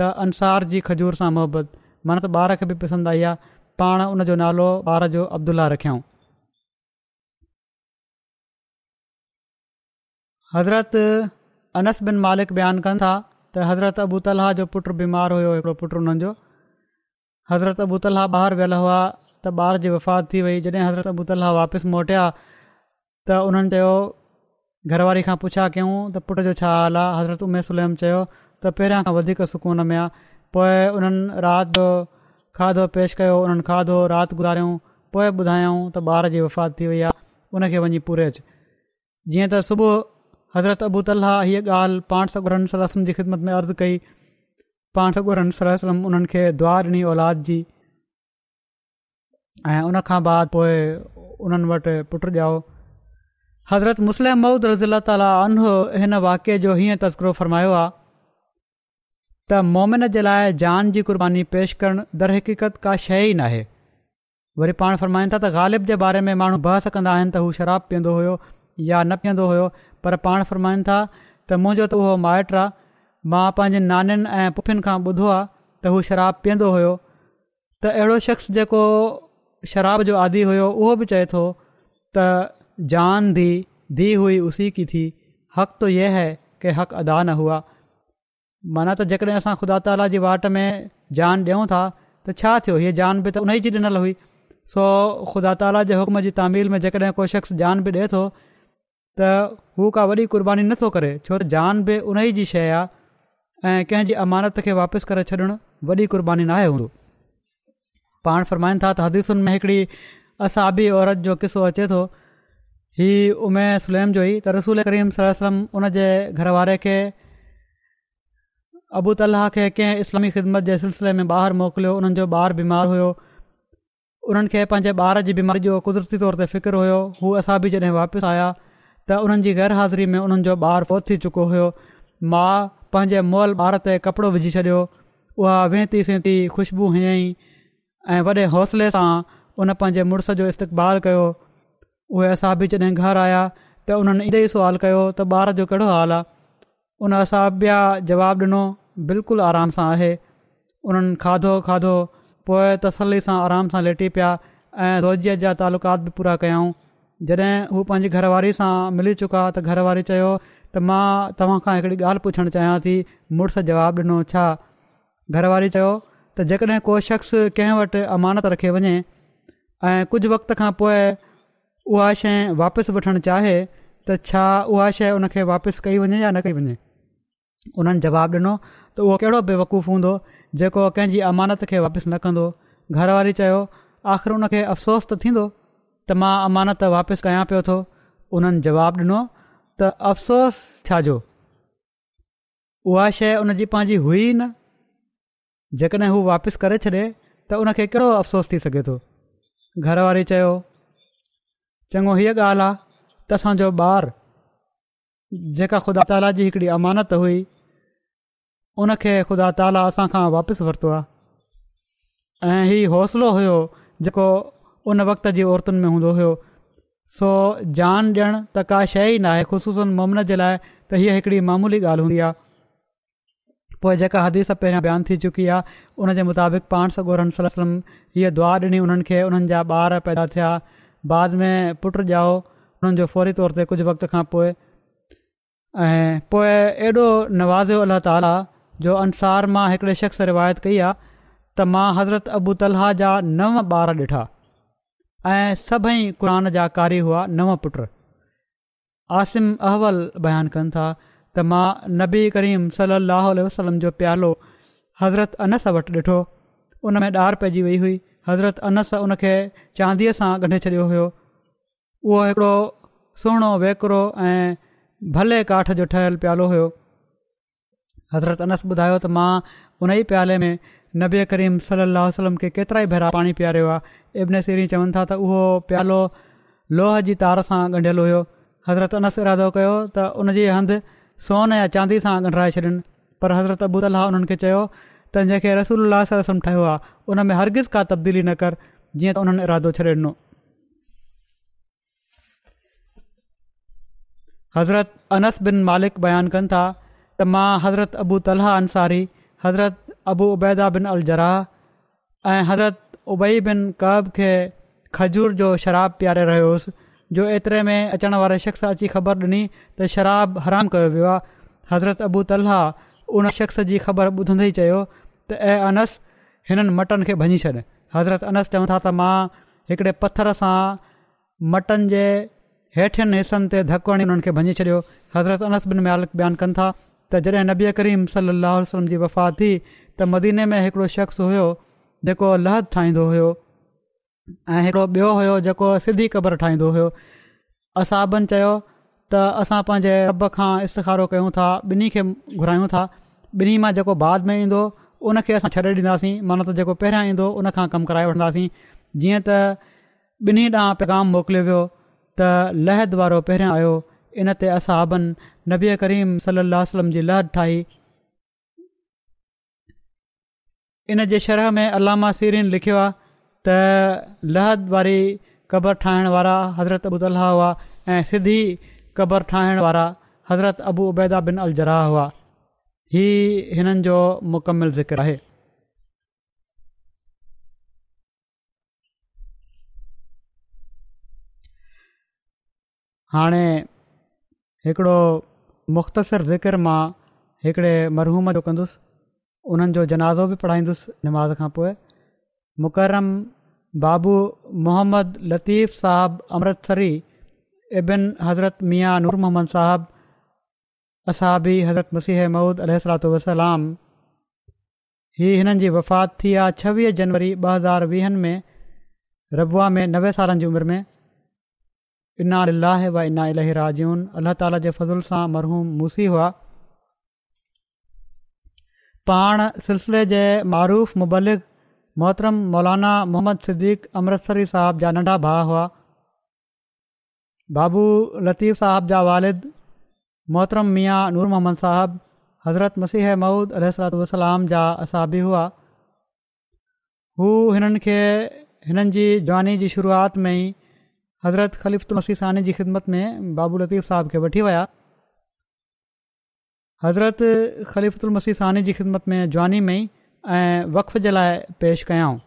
त अंसार जी खजूर सां मोहबत माना त ॿार खे बि पसंदि आई आहे पाण उन जो नालो ॿार जो अब्दुल्ल्ला रखियऊं हज़रत अनस बिन मालिक बयानु कनि था त हज़रत अबू अबूतला जो पुटु बीमार हुयो हिकिड़ो पुटु हुननि जो हज़रत अबू अबूतला ॿाहिरि वियल हुआ त ॿार जी वफ़ात थी वई जॾहिं हज़रत अबू अबूतला वापसि मोटिया त उन्हनि चयो घरवारी खां पुछा कयूं त पुट जो छा हाल आहे हज़रत उमेसुलम चयो त पहिरियां खां वधीक सुकून में आहे पोइ उन्हनि राति खाधो पेश कयो उन्हनि खाधो राति ॻुधारियऊं पोइ ॿुधायऊं त ॿार जी वफ़ात थी वई आहे उनखे वञी पूरे अच जीअं त सुबुह हज़रत अबू ताला हीअ ॻाल्हि पाण सोरहं सलम जी ख़िदमत में अर्ज़ु कई पाण सौ सलम उन्हनि खे दुआ ॾिनी औलाद जी ऐं उन बाद पोइ उन्हनि वटि हज़रत मुस्लिम मऊद रज़ील ताली अनो हिन वाके जो हीअं तस्करो फ़रमायो आहे त मोमिन जे लाइ जान जी क़ुर्बानी पेश करणु दरहक़ीक़त का शइ ई नाहे वरी पाण फ़रमाइनि था त ग़ालिब जे बारे में माण्हू भाहिनि त हू शराबु पीअंदो हुयो या न पीअंदो हुयो पर पाण फ़र्माइनि था त मुंहिंजो त उहो माइट आहे मां पंहिंजे नानीनि ऐं पुठियुनि खां ॿुधो आहे त हू शराबु पीअंदो हुयो त अहिड़ो शख़्स जेको शराब जो आदि हुयो उहो बि चए थो त जान दी दी हुई उसी की थी हक़ तो یہ है के हक़ अदा न हुआ माना तो जेकॾहिं असां ख़ुदा ताला जी वाट में जान ॾियूं था तो چھا थियो یہ जान बि त उन ई जी ॾिनल हुई सो ख़ुदा ताला जे हुक्म जी तामील में जेकॾहिं कोई शख़्स जान बि ॾिए थो त का वॾी क़ुर्बानी नथो करे छो त जान बि उन جی जी शइ आहे ऐं अमानत खे वापसि करे छॾणु वॾी क़ुर्बानी नाहे हूंदो पाण फ़रमाईंदा त हदीसुनि में असाबी औरत जो अचे हीअ उमे सुलेम जो ई त रसूल करीम सलम उन जे घर खे अबू त अलाह खे कंहिं इस्लामी ख़िदमत जे सिलसिले में ॿाहिरि मोकिलियो उन्हनि जो ॿारु बीमार हुयो उन्हनि खे पंहिंजे ॿार जी बीमारी जो कुदरती तौर ते फ़िकर हुओ हू असां बि जॾहिं वापसि आया त उन्हनि जी गैर हाज़िरी में उन्हनि जो ॿारु थी चुको हुयो मां पंहिंजे मोल ॿार ते कपिड़ो विझी छॾियो उहा वेहती सेहती ख़ुशबू हीअंई ऐं वॾे हौसले सां उन पंहिंजे मुड़ुस जो इस्तेक़बाल कयो उहे असां बि जॾहिं घर आया त उन्हनि इहो ई सुवालु कयो त ॿार जो कहिड़ो हाल आहे उन असां ॿिया जवाबु ॾिनो बिल्कुलु आराम सां आहे उन्हनि खाधो खाधो पोइ तसली सां आराम सां लेटी पिया ऐं रोज़ीअ जा तालुकात बि पूरा कयऊं जॾहिं हू पंहिंजी घरवारी सां मिली चुका त घरवारी चयो त मां तव्हां खां हिकिड़ी ॻाल्हि पुछणु चाहियां थी मुड़ुसु जवाबु ॾिनो छा घरवारी चयो त जेकॾहिं को शख़्स कंहिं वटि अमानत रखे वञे ऐं कुझु वक़्त खां पोइ उहा शइ वापसि वठणु चाहे त छा उहा शइ उन खे वापसि कई वञे या न कई वञे उन्हनि जवाबु ॾिनो त उहो कहिड़ो बेवकूफ़ हूंदो जेको कंहिंजी अमानत खे वापसि न कंदो घरवारी चयो आख़िर उन खे अफ़सोस त थींदो त मां अमानत वापसि कयां पियो थो उन्हनि जवाबु ॾिनो त अफ़सोस छाजो उहा शइ उन जी पंहिंजी हुई न जेकॾहिं हू वापसि करे छॾे त कहिड़ो अफ़सोस थी सघे थो घरवारी चयो चङो हीअ ॻाल्हि आहे त असांजो ॿारु जेका ख़ुदा ताला जी हिक अमानत हुई उन ख़ुदा ताला असां खां वापसि वरितो आहे ऐं इहो हौसलो हुयो जेको उन वक़्त जी औरतुनि में हूंदो हुयो सो जान ॾियणु त का शइ ई न आहे ख़ुशूस ममिन जे लाइ त हीअ हिकिड़ी मामूली ॻाल्हि हूंदी आहे पोइ जेका हदीस पहिरियां बयानु थी चुकी आहे उन जे मुताबिक़ पाण सगोरम हीअ दुआ ॾिनी हुननि खे उन्हनि जा ॿार पैदा थिया बाद में पुटु ॼाओ हुननि जो फौरी तौर ते कुझु वक़्त खां पोइ ऐं पोइ एॾो नवाज़ो अलाह ताला जो अंसार मां हिकिड़े शख़्स रिवायत कई आहे त मां हज़रत अबू तला जा नव ॿार ॾिठा ऐं सभई क़ुर जा कारी हुआ नव पुट आसिम अहवल बयानु कनि था त मां नबी करीम सलाहु वसलम जो प्यालो हज़रत अनस वटि ॾिठो उन में ॾार पइजी वई हुई हज़रत अनस उन खे चांदीअ सां ॻंढे छॾियो हुयो उहो हिकिड़ो सुहिणो वेकिरो ऐं भले काठ जो ठहियलु प्यालो हुयो हज़रत अनस ॿुधायो त मां उन ई प्याले में नबे करीम सल वसलम खे केतिरा ई भेरा पाणी पिआरियो आहे इब्नसीरी चवनि था त उहो प्यालो लोह जी तार सां ॻंढियल हुयो हज़रत अनस इरादो कयो त उनजे हंधि सोन या चांदी सां ॻंढराए छॾियनि पर हज़रत अबूत उन्हनि खे चयो त जंहिंखे रसूल सां रस्म ठहियो आहे उन में हरगिज़ का तब्दीली न कर जीअं त उन्हनि इरादो छॾे ॾिनो हज़रत अनस बिन मालिक बयानु कनि था त मां हज़रत अबू तलह अंसारी हज़रत अबू उबैदा बिन अलजराह ऐं हज़रत उबई बिन कब खे खजूर जो शराब पियारे रहियो हुउसि जो एतिरे में अचण वारे शख़्स अची ख़बर ॾिनी त शराब हराम कयो वियो आहे हज़रत अबू तलह उन शख़्स जी ख़बर ॿुधंदे ई चयो त ऐं अनस हिननि मटन खे भञी छॾ हज़रत अनस चवनि था त मां हिकिड़े पथर सां मटनि जे हेठियुनि हिसनि ते धकु हणी हुननि खे भञी छॾियो हज़रत अनस मालिक अलु कनि था त जॾहिं नबी करीम साहिल वसलम जी वफ़ा थी त मदीने में हिकिड़ो शख़्स हुयो जेको लहद ठाहींदो हुयो ऐं हिकिड़ो ॿियो हुयो जेको सिधी क़बर ठाहींदो हुयो असाबनि चयो त असां पंहिंजे रॿ खां कयूं था ॿिन्ही खे घुरायूं था ॿिन्ही मां जेको बाद में ईंदो उन खे असां छॾे ॾींदासीं माना त जेको पहिरियां ईंदो उन खां कमु कराए वठंदासीं जीअं त ॿिन्ही ॾांहुं पैगाम मोकिलियो वियो त लहद वारो पहिरियां आयो इन ते असाबन नबी करीम सलाहु वसलम जी लहद ठाही इन जे शरह में अलामा सीरीन लिखियो आहे त लहद वारी क़बर ठाहिण वारा हज़रत अबू त अलाह हुआ ऐं सिधी क़बर ठाहिण वारा हज़रत अबू उबैदा बिन अल जराह हुआ ही हिननि जो मुकमिल ज़िक्र आहे हाणे हिकिड़ो मुख़्तसिर ज़िक्र मां हिकिड़े मरहूम जो कंदुसि उन्हनि जो जनाज़ो बि पढ़ाईंदुसि निमाज़ खां पोइ मुकरम बाबू मोहम्मद लतीफ़ साहबु अमृतसरी इबिन हज़रत मियां नूर मोहम्मद साहबु असां बि हज़रत मसीह ममूद अल वसलाम हीअ हिननि जी वफ़ात थी आहे छवीह जनवरी ॿ हज़ार वीहनि में रबुआ में नवे सालनि जी उमिरि में इना अलाह व इना अल राजून अल अलाह ताला जे फज़ल सां मरहूम मूसी हुआ पाण सिलसिले जे मरुफ़ मुबलिक मोहतरम मौलाना मोहम्मद सदीक़ अमृतसरी साहिब जा नंढा भाउ हुआ बाबू लतीफ़ जा मोहतरम मिया नूर मोहम्मद صاحب हज़रत मसीह ममूद अलसलाम जा असाबी हुआ हू हिननि खे हिननि जी जवानी जी शुरूआति में ई हज़रत ख़लीफ़ुलमसीसानी जी ख़िदमत में बाबू लतीफ़ साहिब खे वठी विया हज़रत ख़लीफ़लमसी सानी जी ख़िदमत में जवानी में ई ऐं वक़फ़ जे लाइ पेशि कयाऊं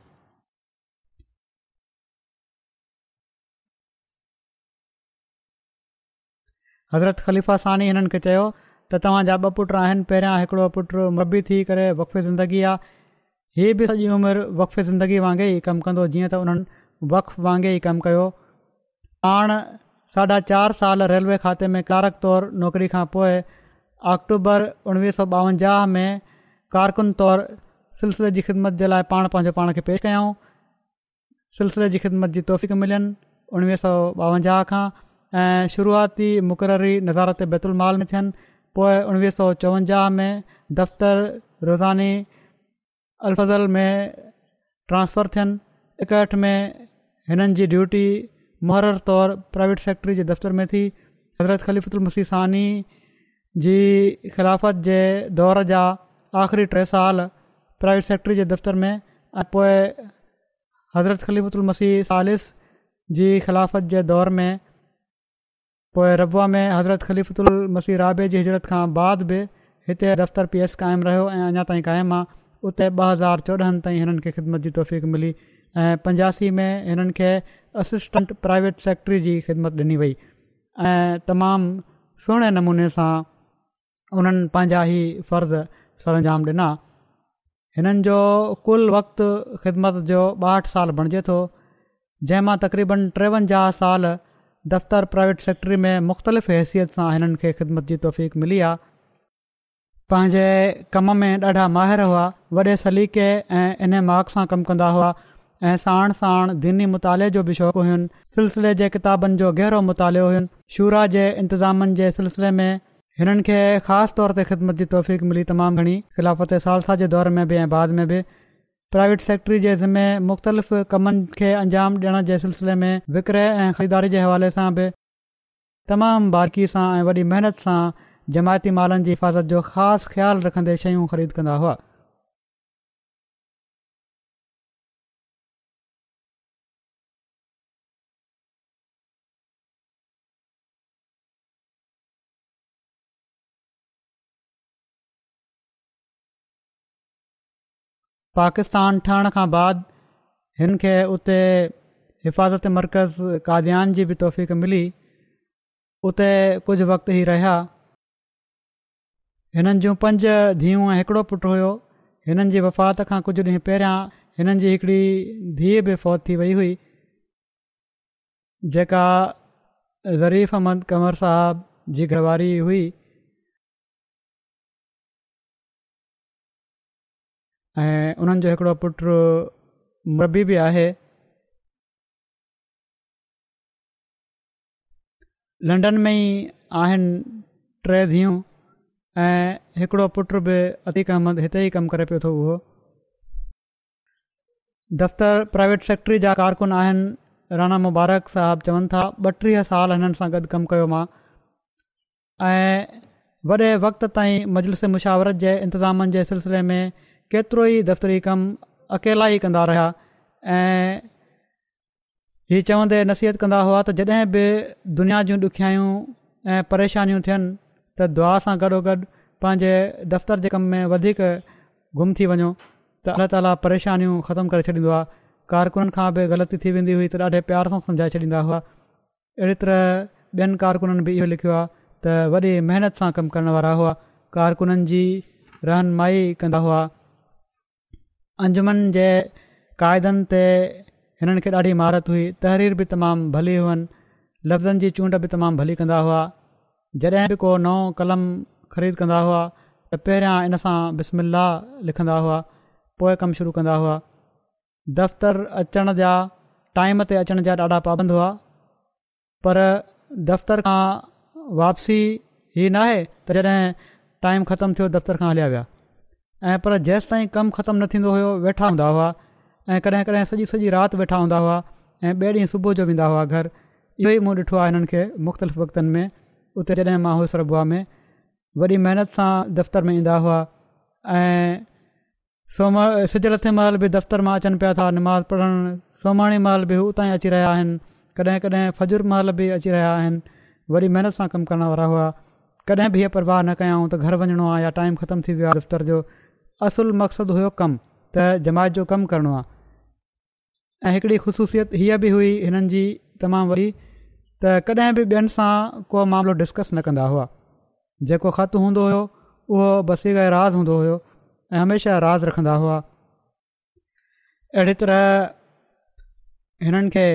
हज़रत ख़लीफ़ा सानी हिननि खे चयो त तव्हांजा ॿ पुट आहिनि पहिरियां हिकिड़ो पुटु मरबी थी करे वक़फ़ ज़िंदगी आहे हीअ बि सॼी उमिरि ज़िंदगी वांगुरु ई कमु कंदो जीअं त हुननि वक्फ वांगुरु ई कमु कयो पाण साढा चारि साल रेलवे खाते में कारक तौरु नौकिरी खां पोइ अक्टूबर उणिवीह सौ ॿावंजाह में कारकुन तौरु सिलसिले जी ख़िदमत जे लाइ पाण पंहिंजे पाण खे पेश कयऊं सिलसिले जी ख़िदमत जी तौफ़ीक़ मिलियूं आहिनि उणिवीह सौ ॿावंजाह खां ऐं शुरूआती मुक़ररी नज़ारत बैताल में थियनि पोइ उणिवीह सौ चोवंजाह में दफ़्तर रोज़ानी अलफ़ज़ल में ट्रांसफर थियनि एकहठि में हिननि जी ड्यूटी मुहररु तौरु प्राइवेट सेक्ट्र जे दफ़्तर में थी हज़रत ख़लीफ़ुलमसीसानी जी ख़िलाफ़त जे दौर जा आख़िरी टे साल प्राइवेट सेक्ट्र जे दफ़्तर में ऐं पोइ हज़रत ख़लीफ़ुलमसी सालिस जी ख़िलाफ़त जे दौरु में पोइ रबा में हज़रत ख़लीफ़ुल मसीह राबे जी हिजरत खां बाद बि हिते दफ़्तरु पी एस क़ाइमु रहियो ऐं अञा ताईं क़ाइमु आहे उते ॿ हज़ार चोॾहनि ताईं हिननि खे ख़िदमत जी तौफ़ मिली ऐं पंजासी में हिननि खे असिस्टेंट प्राइवेट सेक्रेटरी जी ख़िदमत ॾिनी वई ऐं तमामु सुहिणे नमूने सां उन्हनि पंहिंजा ई फ़र्ज़ सरंजाम ॾिना हिननि जो कुल वक़्तु ख़िदमत जो ॿाहठि साल बणिजे थो जंहिं मां तक़रीबन टेवंजाह साल दफ़्तर प्राइवेट सेक्टरी में मुख़्तलिफ़ हैसियत सां हिननि खे ख़िदमत जी तौफ़ीक़ मिली आहे पंहिंजे कम में ॾाढा माहिर हुआ वॾे सलीक़े ऐं इन माग सां कमु कंदा हुआ ऐं साणु साणु दीनी मुताले जो बि शौक़ु हुयुनि सिलसिले जे किताबनि जो गहिरो मुतालो हुयो शूरा जे इंतिज़ामनि जे सिलसिले में हिननि खे ख़ासि तौर ते ख़िदमत जी तौफ़ीक़ मिली तमामु घणी ख़िलाफ़त सालसा जे दौर में बि ऐं बाद में बि प्राइवेट सेक्टरी जे ज़िमे मुख़्तलिफ़ कमनि खे अंजाम ॾियण जे सिलसिले में विक्रय ऐं ख़रीदारी जे हवाले सां बि तमामु बारकी सां ऐं वॾी महिनत सां जमायती मालनि जी हिफ़ाज़त जो ख़ासि ख़्यालु रखंदे शयूं ख़रीद कंदा हुआ पाकिस्तान ठहण खां बाद हिन खे उते हिफ़ाज़त मर्कज़ काद्यान जी बि तौफ़ मिली उते कुझु वक़्तु ई रहिया हिननि जूं पंज धीअ हिकिड़ो पुटु हुयो हिननि जी वफ़ात खां कुझु ॾींहुं पहिरियां हिननि जी हिकिड़ी धीउ बि फौत थी वई हुई जेका ज़रीफ़ अहमद कंवर साहब जी घरवारी हुई ऐं उन्हनि जो हिकिड़ो पुटु रबी बि आहे लंडन में ई आहिनि टे धीअ ऐं हिकिड़ो पुट बि अतीक अहमद हिते ई कमु करे पियो थो उहो दफ़्तर प्राइवेट सेक्टरी जा कारकुन आहिनि राणा मुबारक साहब चवनि था ॿटीह साल हिननि सां गॾु कमु कयो मां ऐं वॾे वक़्त ताईं मजलिस मुशावरत जे इंतिज़ामनि जे सिलसिले में केतिरो ई दफ़्तरी कमु अकेला ई कंदा रहिया ऐं हीअ चवंदे नसीहत कंदा हुआ त जॾहिं बि दुनिया जूं ॾुखियायूं ऐं परेशानियूं थियनि त दुआ सां गॾोगॾु पंहिंजे दफ़्तर जे कम में वधीक गुम थी वञो त अला ताला परेशानियूं ख़तमु करे छॾींदो हुआ कारकुननि खां बि ग़लती थी वेंदी हुई त ॾाढे प्यार सां समुझाए छॾींदा हुआ अहिड़ी तरह ॿियनि कारकुननि बि इहो लिखियो आहे त वॾी महिनत सां कमु करण वारा हुआ कारकुननि जी रहनुमाई कंदा हुआ अंजुमन जे क़ाइदनि ते हिननि खे ॾाढी महारत हुई तहरीर बि तमामु भली हुअनि लफ़्ज़नि जी चूंड बि तमामु भली कंदा हुआ जॾहिं बि को नओं कलम ख़रीद कंदा हुआ त पहिरियां इन सां बिस्म लिखंदा हुआ पोइ कमु शुरू कंदा हुआ दफ़्तर अचण जा टाइम ते अचण जा ॾाढा पाबंद हुआ पर दफ़्तर खां वापसी ई न आहे त जॾहिं टाइम ख़तमु थियो दफ़्तर खां हलिया विया ऐं पर जेसि ताईं कमु ख़तमु न थींदो हुयो वेठा हूंदा हुआ ऐं कॾहिं कॾहिं सॼी सॼी राति वेठा हूंदा हुआ ऐं ॿिए ॾींहुं सुबुह जो वेंदा हुआ घर इहो ई मूं ॾिठो आहे हिननि खे मुख़्तलिफ़ वक़्तनि में उते जॾहिं मां में वरी महिनत सां दफ़्तर में ईंदा हुआ ऐं सोम सिधे लथे महल बि दफ़्तर मां अचनि पिया था निमाज़ पढ़णु सोमाणी महल बि उतां अची रहिया आहिनि कॾहिं कॾहिं फजुर महल बि अची रहिया आहिनि वरी महिनत सां कमु करण वारा हुआ कॾहिं बि हीअ परवाह न कयाऊं त घर वञिणो आहे या टाइम ख़तमु थी वियो दफ़्तर जो असल मक़सदु हुयो कमु त जमात जो कमु करणो आहे ऐं हिकिड़ी ख़ुशूसियत हीअ बि हुई हिननि जी तमामु वरी त कॾहिं बि ॿियनि सां को मामिलो डिस्कस न कंदा हुआ जेको ख़तु हूंदो हुयो उहो बसी राज़ हूंदो हुयो ऐं हमेशह राज़ रखंदा हुआ अहिड़ी तरह हिननि खे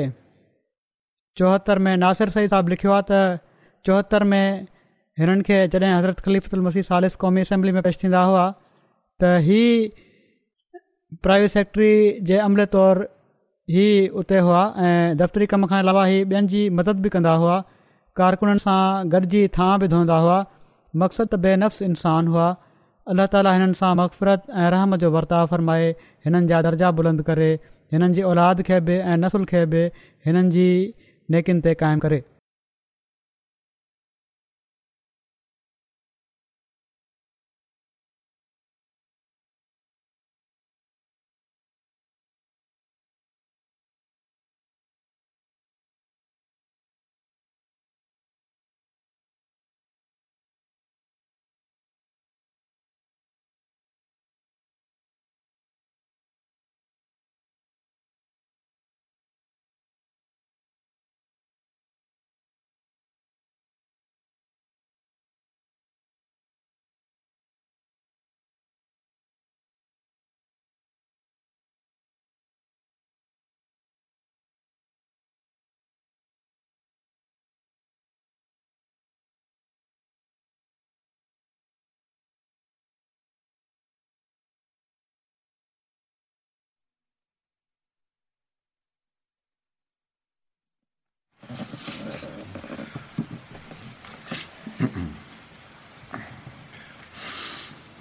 चौहतरि में नासिर सही साहिबु लिखियो आहे त में हिननि खे जॾहिं हज़रत ख़लीफ़ुल मसीह सालिस क़ौमी असेंबली में पेश हुआ त हीअ प्राइवेट सेक्टरी जे अमले तौरु ई उते हुआ ऐं दफ़्तरी कम खां अलावा ई ॿियनि जी मदद बि कंदा हुआ कारकुननि सां गॾिजी थां बि धोईंदा हुआ मक़सदु त बेनफ़्स इंसान हुआ अलाह ताली हिननि सां मक़फ़रत ऐं रहम जो वर्ताव फ़रमाए हिननि जा दर्जा बुलंद करे हिननि जी औलाद खे बि ऐं नसुल खे बि हिननि जी नेकिन ते क़ाइमु करे